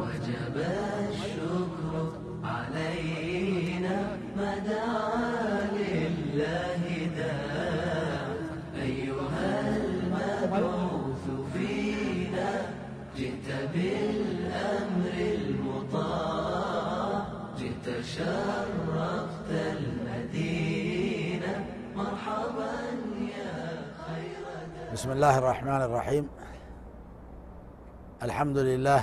وجب الشكر علينا ما دعا لله داع أيها المبعوث فينا جئت بالأمر المطاع جئت شرفت المدينة مرحبا يا خير بسم الله الرحمن الرحيم الحمد لله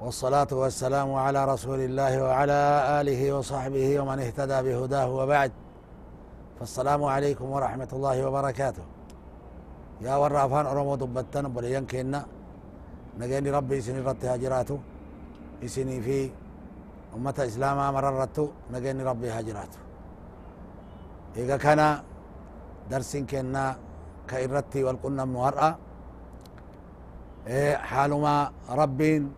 والصلاة والسلام على رسول الله وعلى آله وصحبه ومن اهتدى بهداه وبعد. فالسلام عليكم ورحمة الله وبركاته. يا ور أفان أرمو دبتن بليان كينا نجيني ربي إسني رتي هجراته إسني في أمة إسلاما مررته نجيني ربي هجراته إذا كان درس كنا كإرتي والقنا haalumaa rabbiin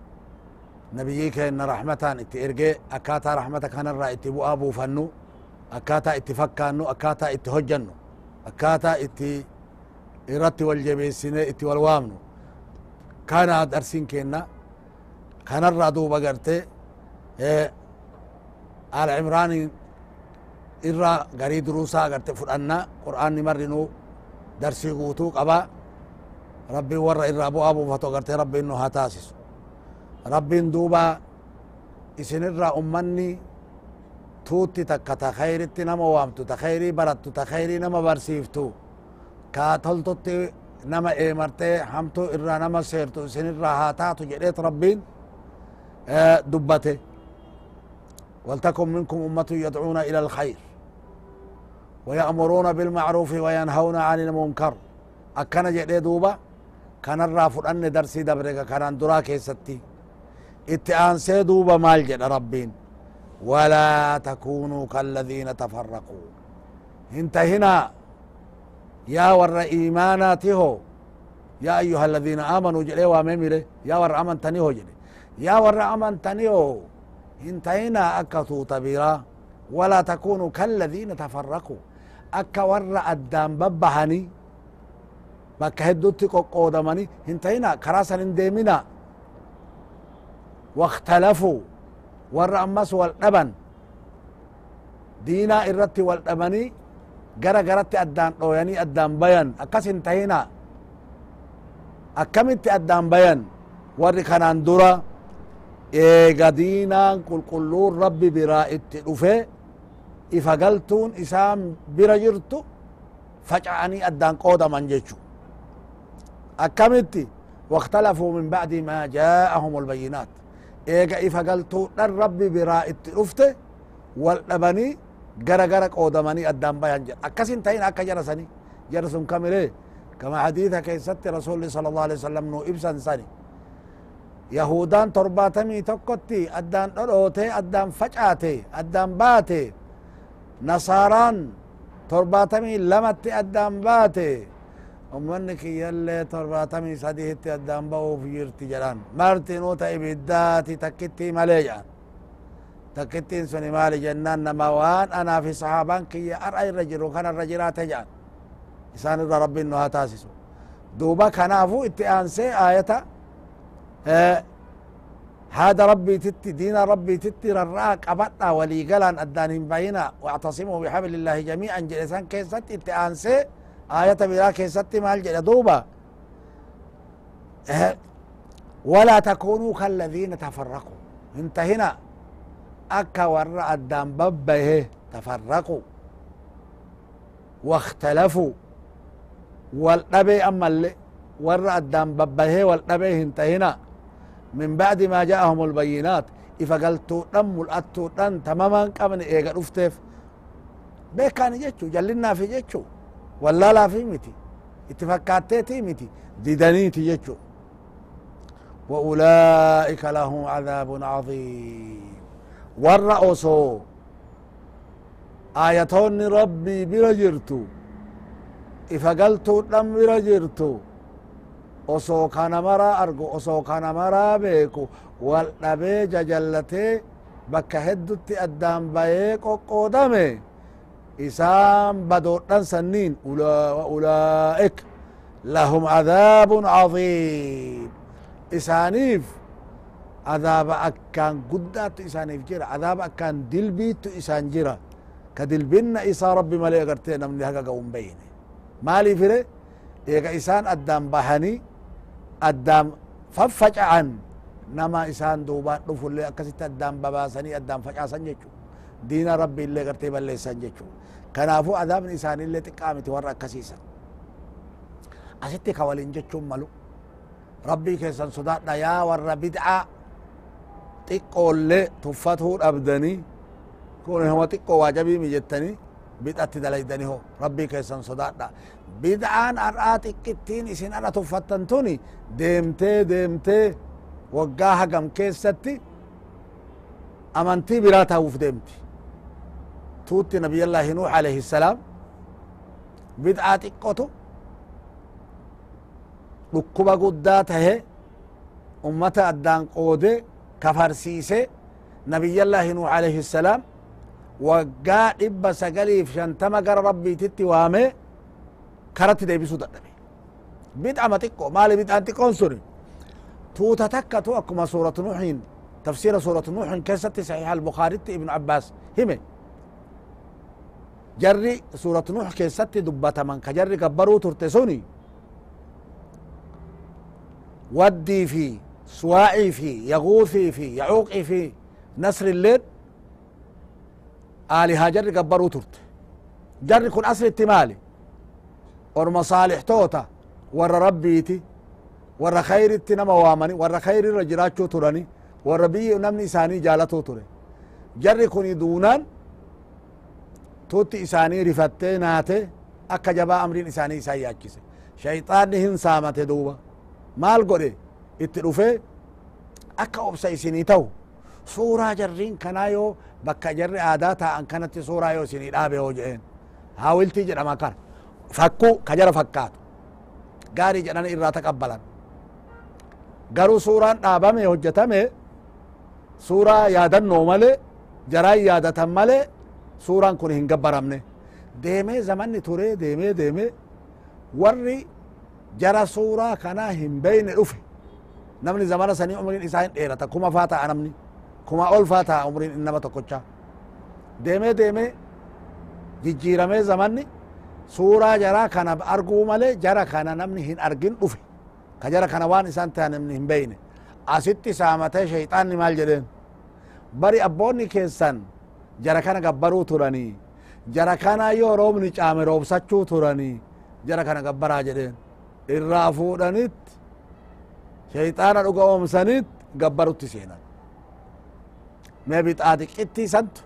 nabiyii keenna rahmataan itti ergee akkaataa rahmata kanarraa itti bu'aa buufannu akkaataa itti fakkaannu akkaataa itti hojjannu akkaataa itti irratti wal jabeessinee itti wal waamnu kanaa darsiin keenna kanarraa duuba gartee alcimraaniin irraa garii duruusaa garte fudhanna qur'aanni marrinuu darsii guutuu qabaa irraa bu'aa buufatu agarte rabbiin nu haa taasisu rabbiin duuba isinirraa ummanni tuutti takka ta khayritti nama waamtu ta khayrii barattu ta khayrii nama barsiiftu ka toltutti nama eemarte hamtu irraa nama seertu isinirraa haa taatu jedheet rabbiin dubbate ولتكن منكم أمة يدعون إلى الخير ويأمرون بالمعروف وينهون عن المنكر أكنا جدي دوبا كان الرافر أن درسي دبرك كان درا كيستي اتئانسي دوبا مال ربين ولا تكونوا كالذين تفرقوا انتهنا يا ور إيماناته يا أيها الذين آمنوا جلي واممره يا ور أمن تنيه جلي يا ور أمن تنيه انتهينا أكتو تبيرا ولا تكونوا كالذين تفرقوا أكا ور أدام ببهني بكا هدوتي قودمني انتهينا كراسا انديمنا واختلفوا ور أمس والأبن دينا إرتي والأبني gara garatti addaan dhooyanii addaan bayan akkas hin tahina akkamitti addaan bayan warri kanaan dura eega diinaan qulqulluun rabbi biraa itti dhufe ifa galtuun isaan bira jirtu faca'anii addaan qoodaman jechu akkamitti واختلفوا من بعد ما جاءهم البينات ايغا إفا قلتو ربي برا اتلفته والأبني gara qoodamanii addaan bayan jedha akkasin ta'in akka jara sani jara sun kamire kama hadiitha keessatti rasuli sala allahu alaihi wasallam nu ibsan sani yahudaan torbaatamii tokkotti addaan dhodhoote addaan facaate addaan baate nasaaraan torbaatamii lamatti addaan baate ومن كي يلي تربات من سديه تيدان بو في ارتجران مرتي نوتا ابدات تكتي مليجا. تكتي سني مالي جنان نموان. أنا في صحابان كي أرأي الرجل وكان الرجل تجان إسان الله ربي انها تاسسو دوبا كنافو اتئانسي آيتا. آه، هذا ربي تتي دين ربي تتي رراك أبطا ولي قلان أدانهم بينا. واعتصموا بحبل الله جميعا. جلسان كيسات اتئانسي آية برا آية كيستي مال جدا دوبا. إيه. ولا تكونوا كالذين تفرقوا. انت هنا. أكا ورع الدام ببه إيه. تفرقوا. واختلفوا. والنبي أما اللي ورع الدام ببه والنبي انت هنا. من بعد ما جاءهم البينات. إذا قلتوا نم الأتو تماما كمن إيقا رفتف بيكاني جيتشو. جلنا في جيتشو. ولا لا في متي. اتفكاتتي متي. ديدانيتي يجو. وأولئك لهم عذاب عظيم. والرأس آيتون ربي برجرتو. إذا قلت لم برجرتو. أصو كان مرا أرجو. أصو كان مرا بيكو. والنبي جلتي بكهدت أدام بيكو قدامي. Isaan badoodhan sanniin ulaa'ik لهم عذاب عظيم. إسانيف عذاب أكان قدات إسانيف جرا عذاب أكان دلبيت إسان جرا كدلبنا إسا ربي ملي قرتين من هكا قوم بيني. مالي فره إيقا إسان أدام بحني أدام ففجعا نما إسان دوبان رفو اللي أكسيت أدام بباسني أدام فجعسن جيشو ربي اللي قرتي بلي إسان جيشو كنافو عذاب إسان اللي تقامت ورا أكسيسا أسيتي كوالين جيشو ملو ربي كيسان صداد يا ور بدعا xiqqoollee tuffatuu dhabdanii kun homa xiqqoo waajabii mijettanii bid'atti dalaydani ho rabbii keessan sodaadha bid'aan har'aa xiqqittiin isin har'a tuffattan tuni deemtee deemtee waggaa hagam keessatti amantii biraa ta'uuf deemti tuutti nabiyallaahi nuux alayhi salaam bid'aa xiqqotu dhukkuba guddaa tahe ummata addaan qoode kafarsiise nabiyallaahi nuux alayhi salaam waggaa dhibba sagaliif shantama gara rabbiititti waame karatti deebisuu dadhabe bid'ama xiqqo maali bid'aan xiqqoon suni tuuta takkatu akkuma suuratu nuuhin tafsiira suuratu nuuhin keessatti saxiixa albukhaaritti ibnu abbaas hime jarri suuratu nuux keessatti dubbataman ka jarri gabbaruu turte suni waddii fi suwaa'ii fi yaguuthii fi yacuuqii fi nasri illeen aalihaa jarri gabbaruu turte jarri kun aslitti maali orma saalixtoota warra rabbiiti warra khayritti nama waamani warra khayrirra jiraachuu turani warra biyyi namni isaanii jaalatuu ture jarri kun duunaan tutti isaanii rifattee naate akka jabaa amriin isaanii isaan yaachise shayxaanni hin saamate duuba maal godhe itti dhufee akka obsa isinii ta'u suuraa jarriin kanaa yoo bakka jarri aadaa taa'an kanatti suuraa yoo isinii dhaabe yoo jeen haawiltii jedhama kana fakkuu ka jara fakkaatu gaarii jedhan irraa taqabbalan garuu suuraan dhaabame hojjetame suuraa yaadannoo male jaraan yaadatan male suuraan kun hin gabbaramne deemee zamanni ture deemee deemee warri jara suuraa kanaa hin beyne dhufe namni zamana sanii umriin isaa hin dheerata kuma faa ta'a namni kuma ol faa ta'a umriin innama tokkocha deemee deemee jijjiiramee zamanni suuraa jaraa kana arguu male jara kana namni hin argin dhufe ka jara kana waan isaan ta'a namni hin beyne asitti saamatee shayxaanni maal jedheen bari abboonni keessan jara kana gabbaruu turanii jara kana yoo roobni caame roobsachuu turanii jara kana gabbaraa jedheen irraa fuudhanit shayxaana dhuga oomsanit gabbarutti seenan mee bixaa xiqqittii santu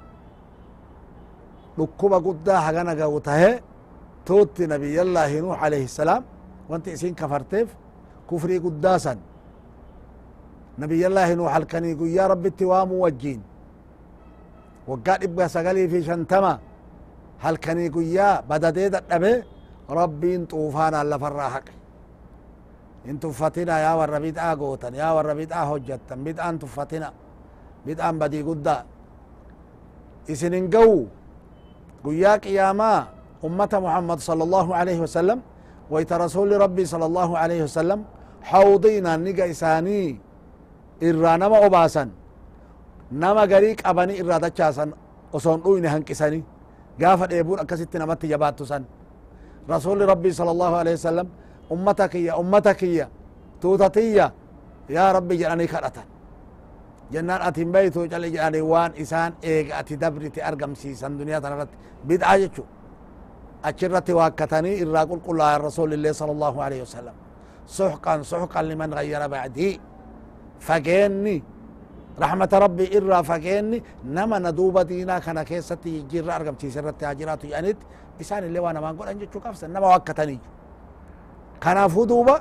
dhukkuba guddaa hagana ga'u tahe tuutti nabiyallaahi nuux alayhi salaam wanti isin kafarteef kufrii guddaa san nabiyallaahi nuux halkanii guyyaa rabbitti waamu wajjiin وقال أبغى سغلي في شنتما. هل كان يقول يا بدديد الدمي ربي انطوفانا على فراحك انطوفتنا يا والربيد اقوتا آه يا والربيد اهجتا بدء انطوفتنا بدء آن بدي قدا. اسنين قو قياك يا ما أمة محمد صلى الله عليه وسلم ويت رسول ربي صلى الله عليه وسلم حوضينا نقا إساني إرانا ما أباساً nama garii qabani irraa dachaasan oson dhuyne hanqisani gaafa dheebuun akkasitti namatti jabaattu san rasuli rabbi sala allahu alaihi wasalam ummata kiyya ummata kiyya tuuta tiyya yaa rabbi jedhanii kadhatan jennaan atin baytu cale jedhani waan isaan eega ati dabriti argamsiisan duniyaa tana irratti bid'aa jechu achirratti waakkatanii irraa qulqullaayan rasulillee sala allahu alaihi wasalam suxqan suxqan liman gayyara bacdii fageenni raxmata rabbi irraa fageenni nama na duuba diinaa kana keessatti jijjiirra argamsiise irratti haa jiraatu jedhanit isaan illee waa namaan godhan jechuu qabsan nama waakkatanii kanaafuu duuba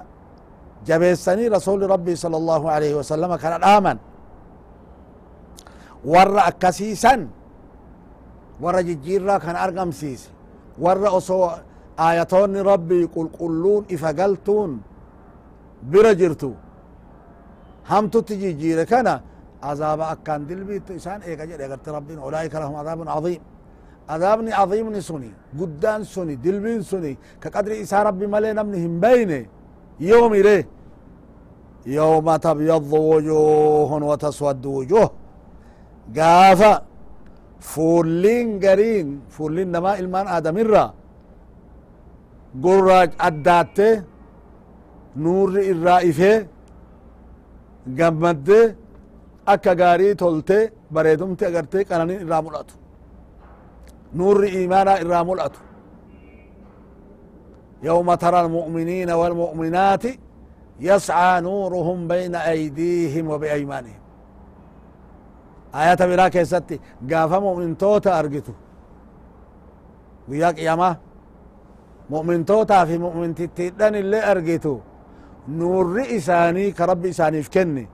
jabeessanii rasuli rabbi sala allahu alaihi wasalama kana dhaaman warra akkasiisan warra jijjiirraa kana argamsiise warra osoo ayatoonni rabbii qulqulluun ifa galtuun bira jirtu hamtutti jijjiire azaaba akkaan dilbiittu isaan eega jedhe agarte rabbiin ulaa'ika lahum adaabun cadiim عذابني عظيمني سني قدان سني دلبين سني كقدر إسا ربي ملي نمني هم بيني يومي ريه يوم تبيض وجوه وتسود وجوه. قافا. فولين قرين. فولين نما إلمان آدم الرا قراج أداتي نور الرائفة قمد أكا غاري تولتي بريدمتي أغرتي قنانين الرامولاتو نور إيمانا الرامولاتو يوم ترى المؤمنين والمؤمنات يسعى نورهم بين أيديهم وبأيمانهم آيات برا كيستي قافا مؤمن توتا أرقتو وياك ياما مؤمن توتا في مؤمن تتدن اللي أرقتو نور إساني كرب إساني فكني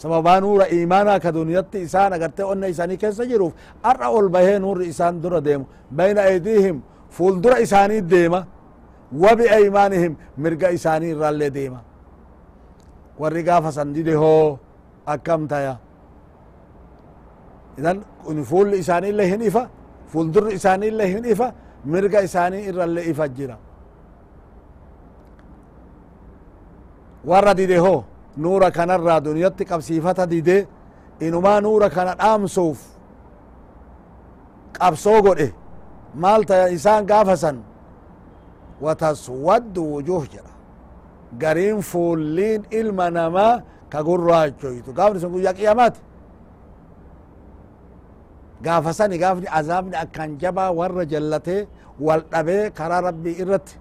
sababaa nuura iimaanaa ka duniyatti isaan agarte onna isaanii keessa jiruuf ar'a ol bahee nuurri isaan dura deemu bayna aydihim fuuldura isaanii deema wabiaymaanihim mirga isaanii irraallee deema warri gaafa san dide hoo akkam taya idan kun fuulli isaanii illee hin ifa fuuldurri isaanii illee hin ifa mirga isaanii irrallee ifa jira warra dide hoo nuura kanarraa duniyatti qabsiifata dide inumaa nuura kana dhaamsuuf qabsoo godhe maal taya isaan gaafa san wataswaddu wujuh jedha gariin fuulliin ilma namaa ka gurraachoytu gaafni sun guyyaa qiyamaati gaafa sani gaafni azaabni akkan jabaa warra jallatee wal dhabee karaa rabbii irratti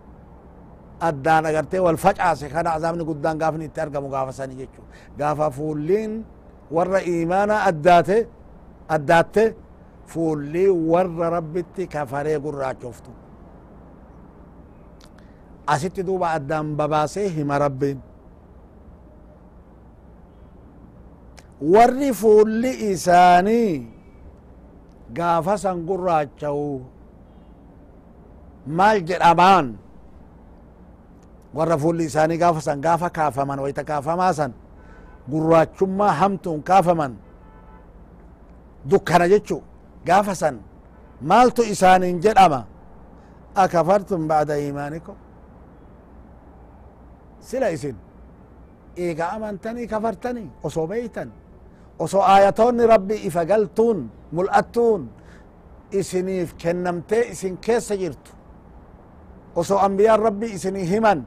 addaan agartee wal facaase kana azaabni guddaan gaafni itti argamu gaafa sani jechu gaafa fuulliin warra imaana addaate addaatte fuullii warra rabbitti kafaree gurraachoftu asitti duuba addaan babaasee hima rabbiin warri fuulli isaanii gaafa san gurraacha'u maal jedhamaan warra fuulli isaanii gaafa san gaafa kaafaman wayta kaafamaa san gurraachummaa hamtuun kaafaman dukkana jechu gaafa san maaltu isaaniin jedhama akafartum bacda iimaanikum sila isin eega amantanii kafartanii osoo beeytan osoo aayatoonni rabbi ifa galtuun mul'attuun isiniif kennamtee isin keessa jirtu osoo ambiyaan rabbi isinii himan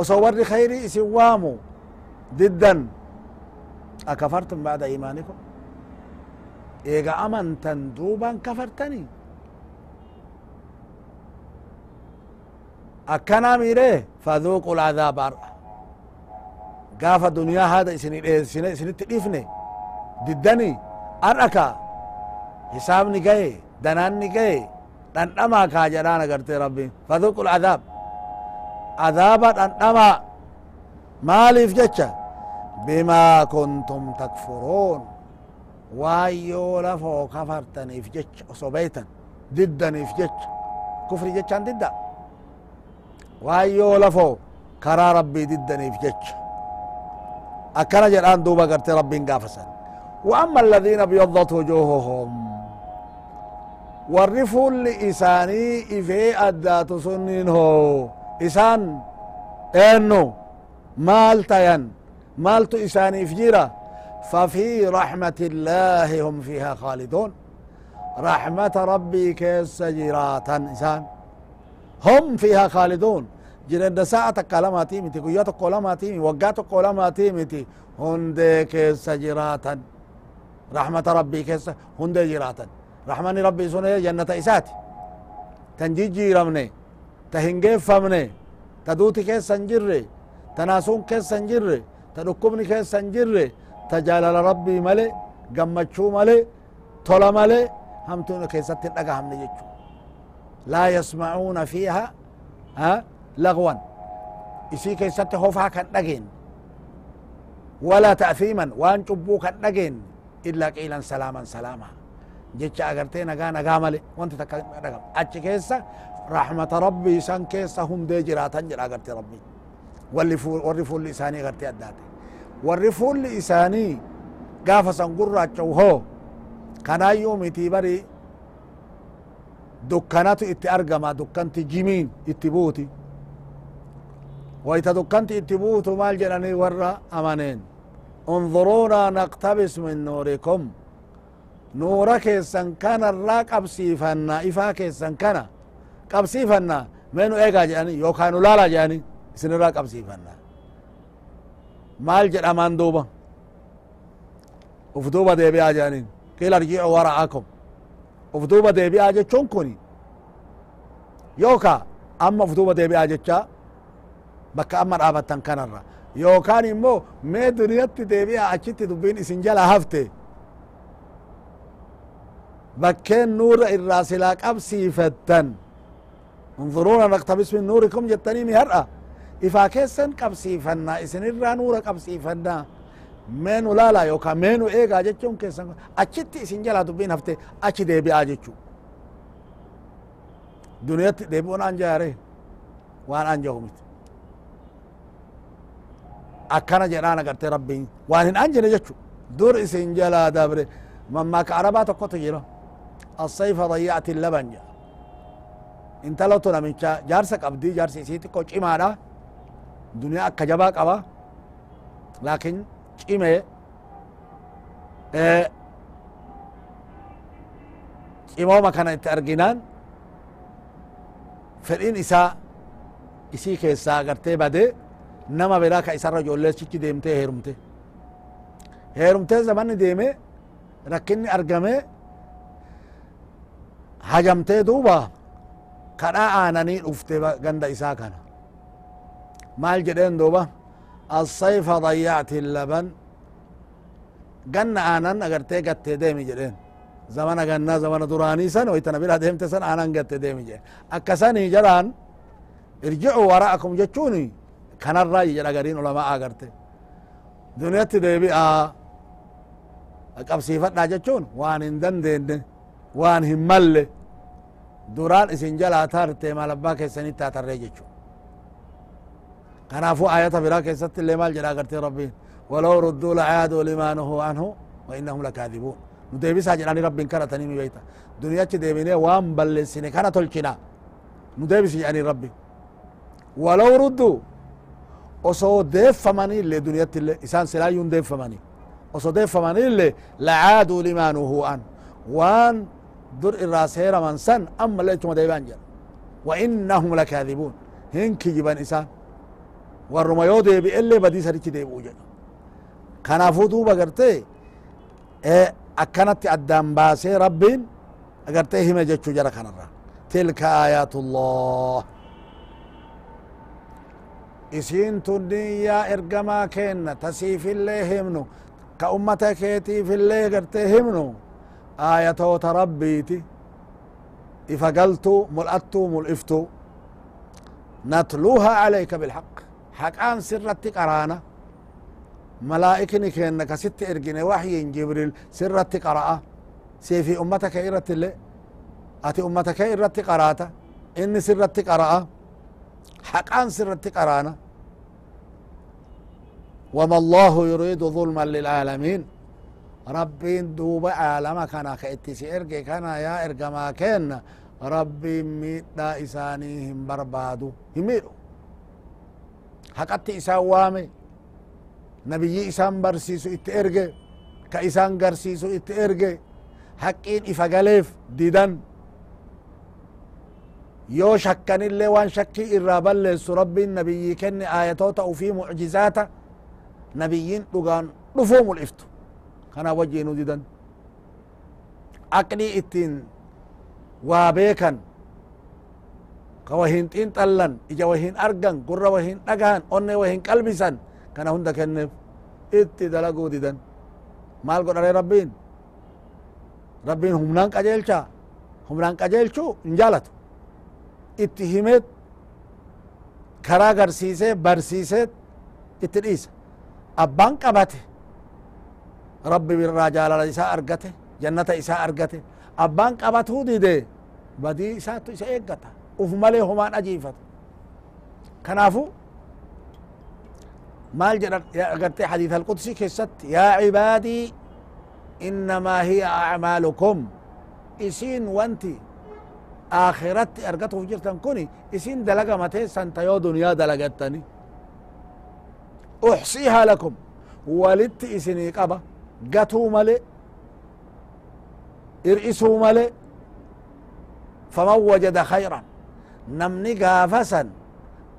osoo warri khayrii isin waamu diddan akafartum bacda iimaanikum eega amantan duuban kafartanii akkanaa miire fadhuuqu lcadaaba ar'a gaafa duniyaa hada isini dheessine isinitti dhifne diddani ar'aka hisaabni gaye danaanni gaye dhandhamaa kaa jedhaan agarte rabbiin fadhuuqu lcadaab cadaaba dhandhamaa maaliif jecha bimaa kuntum takfuruun waan yoo lafoo kafartaniif jecha osoo beeytan diddaniif jecha kufri jechaan didda waan yoo lafoo karaa rabbii diddaniif jecha akkana jedhaan duuba garte rabbiin gaafasan وأما الذين ابيضت وجوههم warri fuulli isaanii ifee addaatu sunniin isaan eennu maal tayan? Maaltu isaaniif jira? ففي رحمة الله هم فيها خالدون رحمة ربي كيس جراتا إنسان هم فيها خالدون جرند ساعة قلماتي متي قيات قلماتي وقات قلماتي متي هندي كيس جراتا رحمة ربي كيس هندي جراتا رحمن ربي سنة جنة إساتي تنجيجي رمني تهنجيف فمني تدوتي كيس سنجري تناسون كيس سنجري تدكبني كيس سنجري تجالل ربي ملي قمتشو ملي tola male hamtuun keessatti hin dhagahamne jechu laa yasmacuuna fiiha lagwan isii keessatti hofaa kan dhageen walaa ta'fiiman waan cubbuu kan dhageen illaa qiilan salaaman salaama jecha agartee nagaa nagaa male wanti takka dhagam achi keessa hundee jiraatan jedha agarte rabbii warri fuulli isaanii agartee addaate warri fuulli isaanii gaafa san gurraacha'u hoo kanaayyuu miti bari dukkanatu itti argama dukkanti jimiin itti buuti wayta dukkanti itti buutu maal jedhani warra amaneen انظرونا نقتبس من نوركم keessan kanarraa qabsiifanna ifaa keessan kana qabsiifanna mee nu eegaa jedhani yookaan nu laalaa jedhani isinirraa qabsiifanna maal jedhamaan duuba uf duuba deebi'aa jedhaniin qiila arjicu wara'akum uf duuba deebi'aa jechuun kun yooka amma uf duuba deebi'aa jecha bakka amma dhaabattan kanarra yookaan immoo mee duniyatti deebi'aa achitti dubbiin isin jala hafte bakkeen nuura irraa silaa qabsiifattan انظرونا نقتبس من نوركم جتني مي هرأة إفا كيسن قبسيفنا إسن الرا نورا قبسيفنا مينو لالا يوكا مينو إيغا جتشون كيسن. أچت إسن جلا دبين هفته أچ دي بي آجتشو دنيا دي بون أنجاري وان jedhaan agarte rabbiin waan hin anjine jechu dur isin jalaa dabre mammaaka arabaa tokkotu jira الصيف ضيعت اللبن جا intalatu namicha jaarsa qabdi jaarsi isii xiqqoo cimaadha duniyaa akka jabaa qaba laakin cime cimooma kana itti arginaan fedhin isaa isii keessaa agartee bade nama biraa ka isarra ijoolleessichi deemtee heerumte heerumtee zamanni deeme rakkinni argame hajamtee duuba kadha aananii dhufte ganda isaa kana maal jedheen duuba الصيف ضيعت اللبن ganna aanan agartee gattee deemi jedheen zamana gannaa zamana duraanii san waytana bira deemte san aanan gatte deemi jedhe akkasanii jedhaan irjicu wara'akum jechuun kanarraa jedha gariin ulamaa agarte duniyatti deebi'a qabsiifadhaa jechuun waan hin dandeenne waan hin malle duraan isin jalaa tarte maal abbaa keessanitti hatarree jechu kanaafu ayata biraa keessatti illee maal jedha agartee rabbiin walaw rudduu lacaaduu limaa nuhuu anhu wa innahum lakaadibuun nu deebisaa jedhani rabbiin kadhatanii mi beeyta duniyachi deebinee waan balleessine kana tolchina nu deebisi jedhani rabbi walaw rudduu osoo deeffamanii illee duniyatti illee isaan silaayyuun deeffamanii osoo deeffamanii illee lacaaduu limaa nuhuu an waan seeraman san amma illee ichuma deebi'an jedha wa innahum lakaadibuun hin kijiban isaan warruma yoo deebi'e illee badii sanitti deebi'u jedha kanaafuu duuba agartee akkanatti addaan baasee rabbiin agartee hime jechuu jara kanarra tilka aayaatu llah isiin tunni yaa ergamaa kenna tasiifillee himnu ka ummata keetiifillee agartee himnu آية تربيتي إفقلت ملأت ملئفت. نتلوها عليك بالحق. حق أن سرتك أرانا. ملائكني أنك ست إرجيني وحي جبريل. سرتك أرأى سيفي أمتك إرت اللي. أتي أمتك إرت قراتا. إني سرتك أرأى حق أن سرتك أرانا. وما الله يريد ظلما للعالمين. ربين دوبا عالم كان كاتس ارجع كان يا ارجع ما كان ربي ميت دا اساني هم بربادو هميرو حقت اساوامي نبي اسام برسيسو اتارجع كاسان غرسيسو اتارجع حقين افغاليف ديدان يو شكن اللي وان شكي الرابل سرب النبي كن آياته وفي معجزاته نبيين دوغان دفوم الافتو didan aqlii ittiin waa beekan ka wahin xinxallan ija wahin argan gurra wahin dhagahan onne wahin qalbisan kana hunda kenneef itti dalaguu didan maal godhare rabbiin rabbiin humnaan qajeelcha humnaan qajeelchuu hin jaalatu itti himeet karaa garsiisee barsiiseet itti dhiisa abbaan qabate ربي من راجال على إساء جنة إساء أرقته أبان قبته دي دي بدي إساء إساء أرقته وف مالي همان أجيفت كنافو مال جرق يا أرقته حديث القدسي كيست يا عبادي إنما هي أعمالكم إسين وانتي آخرت أرقته فجرة كوني إسين دلقة متي سنتا يو دنيا دلقتني أحصيها لكم ولدت إسيني قبه قتو مالي ارئسو مالي فمن وجد خيرا نمني قافسا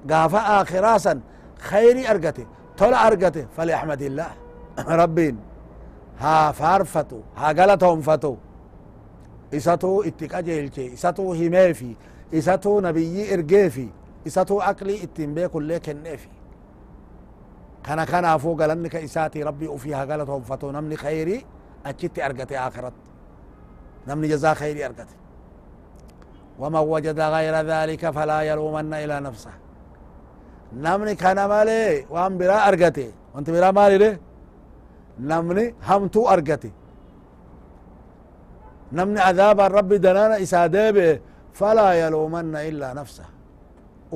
قافا آخراسا خيري أرقته طلع أرقته فليحمد الله ربين ها فارفتو ها قلتهم فتو إساتو اتكا جيلتي إساتو هيمافي إساتو نبيي إرقيفي إساتو أقلي اتنبيكو ليكن نفي kana kanaafuu galanni ka isaati rabbii ufii haa galatoonfatu namni khayrii achitti argate akhiratti namni jazaa khayrii argate ومن وجد غير ذلك فلا يلومن إلى نفسه namni kana malee waan biraa argate wanti biraa maalide namni hamtuu argate namni adaaban rabbi danana isaa deebi'e falaa yaluumanna illaa nafsa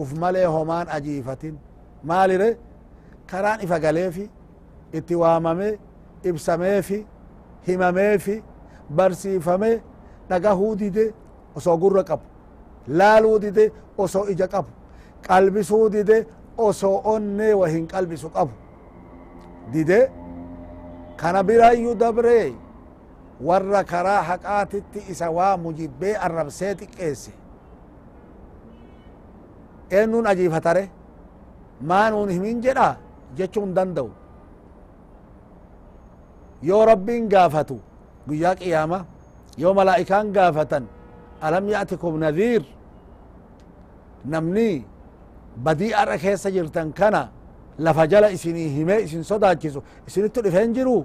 uf malee homaan ajiifatin maalire karaan ifa galeefi itti waamame ibsameefi himameefi barsiifame dhagahuu dide osoo gurra qabu laaluu dide osoo ija qabu qalbisuu dide osoo onnee wa hin qalbisu qabu dide kana birayyu dabree warra karaa haqaatitti isa waa mujibbee arrabsee xiqqeesse eennuun ajiifatare maanuun himin jedha jechuun danda'u yoo rabbiin gaafatu guyyaa qiyaama yoo malaa'ikaan gaafatan alam ya'tikum nadhiir namni badii arra keessa jirtan kana lafa jala isinii himee isin sodaachisu isinittu dhufeen jiru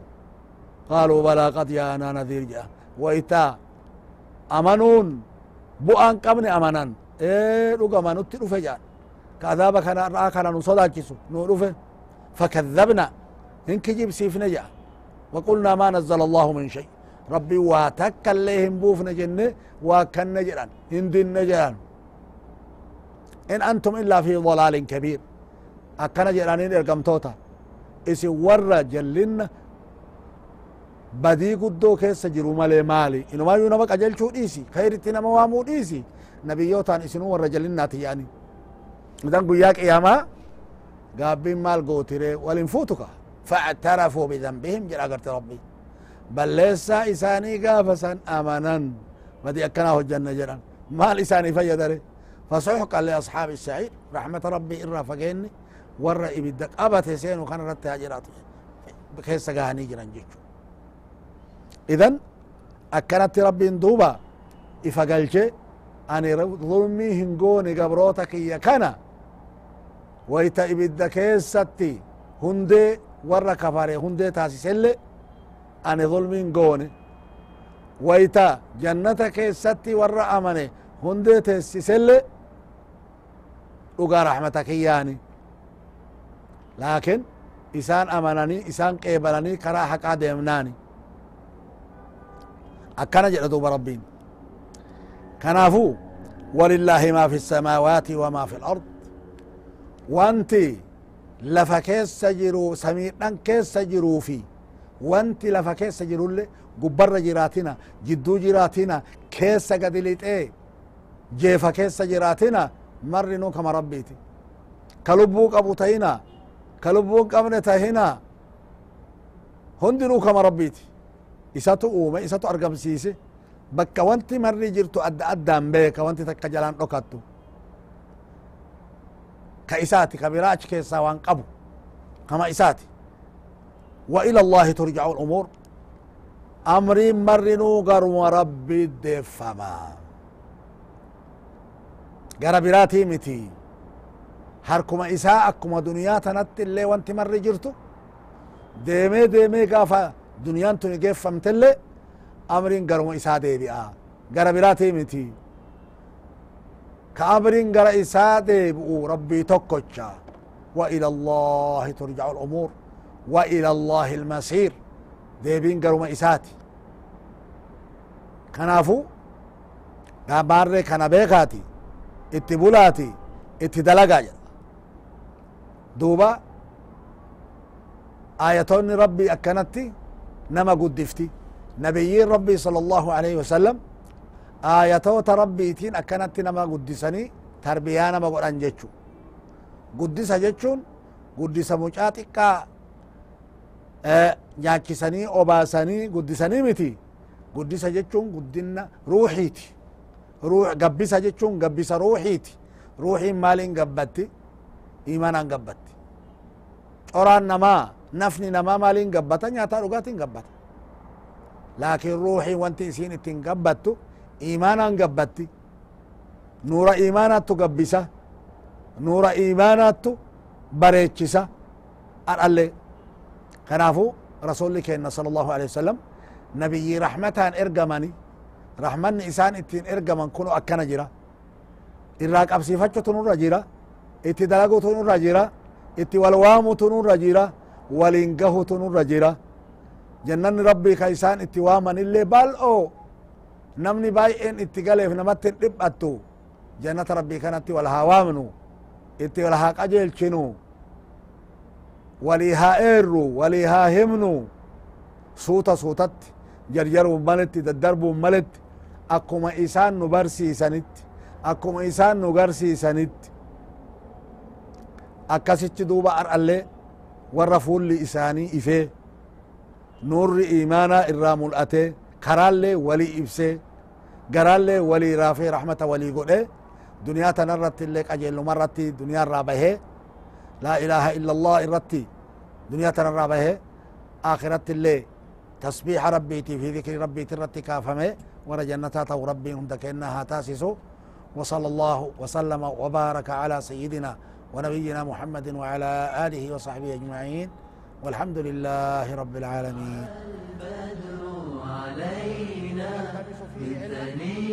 qaaluu balaa qad yaanaa nadhiir jedha wayta amanuun bu'aan qabne amanan ee dhugama nutti dhufe jedhan ka kana raa kana nu sodaachisu nu dhufe fakadhabna hin kijibsiifne jedha وقلنا ما نزل الله من شيء. ربي واتك اللي هم بوفنا جنة وكن جران هندن جران إن أنتم إلا في ضلال كبير. أكنا جرانين إرقم توتا. إسي ورى جلنا بدي قدو كيس مالي مالي. إنو ما يونا بك أجل شو ديسي. خير اتنا موامو ديسي. نبيوتان إسنو ورى جلنا تياني مدان قياك إياما قابين مال قوتيري والانفوتك فاعترفوا بذنبهم جرى قرت ربي. بل ليس إساني قافسا أمنا. بدي أكناه الجنة جرى. مال إساني فيدري فسحقا لأصحاب السعير. رحمة ربي إرى فقيني. ورى إبدك. أبت سين وكان رتها جرات كيس قاهني جران جيشو إذن أكنت ربي دوبا إفقلشي أني ظلمي هنقوني قبروتك يا كنا. وإتا إبدا كيساتي هندي ورا كفاري. هندي تاسي سلي أنا ظلمين قوني وإتا جنة كيساتي ورا أماني هندي تاسي سلي وقا رحمتك إياني. لكن إسان أماناني إسان قيبلاني كرا حقا ديمناني أكنا جلدوا بربين كنافو. ولله ما في السماوات وما في الأرض. Wanti lafa keessa jiru samiidhan keessa jiruu fi wanti lafa keessa jirulle gubbarra jiraatina jidduu jiraatina keessa gadi lixee jeefa keessa jiraatina marri nu kama rabbiiti ka lubbuu qabu tahina ka lubbuu qabne tahina hundinuu kama rabbiiti isatu uume isatu argamsiise bakka wanti marri jirtu adda addaan beeka wanti takka jalaan dhokattu ka isaati ka biraa achi keessaa waan qabu kama isaati wa ila allahi turjacu lumuur amriin marrinuu garuma rabbi deeffama gara biraatii miti harkuma isaa akkuma duniyaa tanatti illee wanti marri jirtu deemee deemee gaafa duniyaan tuni geeffamtellee amriin garuma isaa كأمرين قرأ إساده ربي تكوشا وإلى الله ترجع الأمور. وإلى الله المسير. ديبين قروا إساتي كنافو قابار كان بيقاتي اتبولاتي اتدلقا دوبا؟ آياتون ربي أكنتي. نما قدفتي نبيين ربي صلى الله عليه وسلم aayatoota rabbiitiin akkanatti nama guddisanii tarbiyaa nama godhan jechu guddisa jechuun guddisa mucaa xiqqaa nyaachisanii obaasanii guddisanii miti. Guddisa jechuun guddina ruuxiiti. Gabbisa jechuun gabbisa ruuxiiti. Ruuxiin maaliin gabbatti? Imanaan gabbatti. Coraan namaa nafni namaa maaliin gabbata? Nyaataa dhugaatiin gabbata. Laakiin ruuxiin wanti isiin ittiin gabbattu gabbatti nuura imaanaattu gabbisa nuura imaanaattu bareechisa adhalle kanaafu rasulli kenna sala allahu alehi wasalam nabiyyi rahmataan ergamani rahmanni isaan ittiin ergaman kuno akkana jira irraa qabsiifachutu nurra jira itti dalagutu nurra jira itti walwaamutu nurra jira waliin gahutu nurra jira jannanni rabbii ka isaan itti waaman illee bal'o namni baay'een itti galeef namatti hin dhiphattu jannata rabbii kanatti wal haa waamnu itti wal haa qajeelchinu walii haa eerru walii haa himnu suuta suutatti jarjaruun maletti daddarbuun maletti akkuma isaan nu barsiisanitti akkuma isaan nu garsiisanitti akkasitti duuba ar'allee warra fuulli isaanii ifee nurri imaanaa irraa mul'ate karaallee walii ibsee قرالي ولي رافي رحمة ولي قولي دنيا تنرت لك أجل مرتي دنيا رابه لا إله إلا الله إرتي دنيا تنرابه آخرت اللي تسبيح ربي في ذكر ربي ترتي كافمه ورى جنتات ربي عندك إنها تاسس وصلى الله وسلم وبارك على سيدنا ونبينا محمد وعلى آله وصحبه أجمعين والحمد لله رب العالمين بثنيات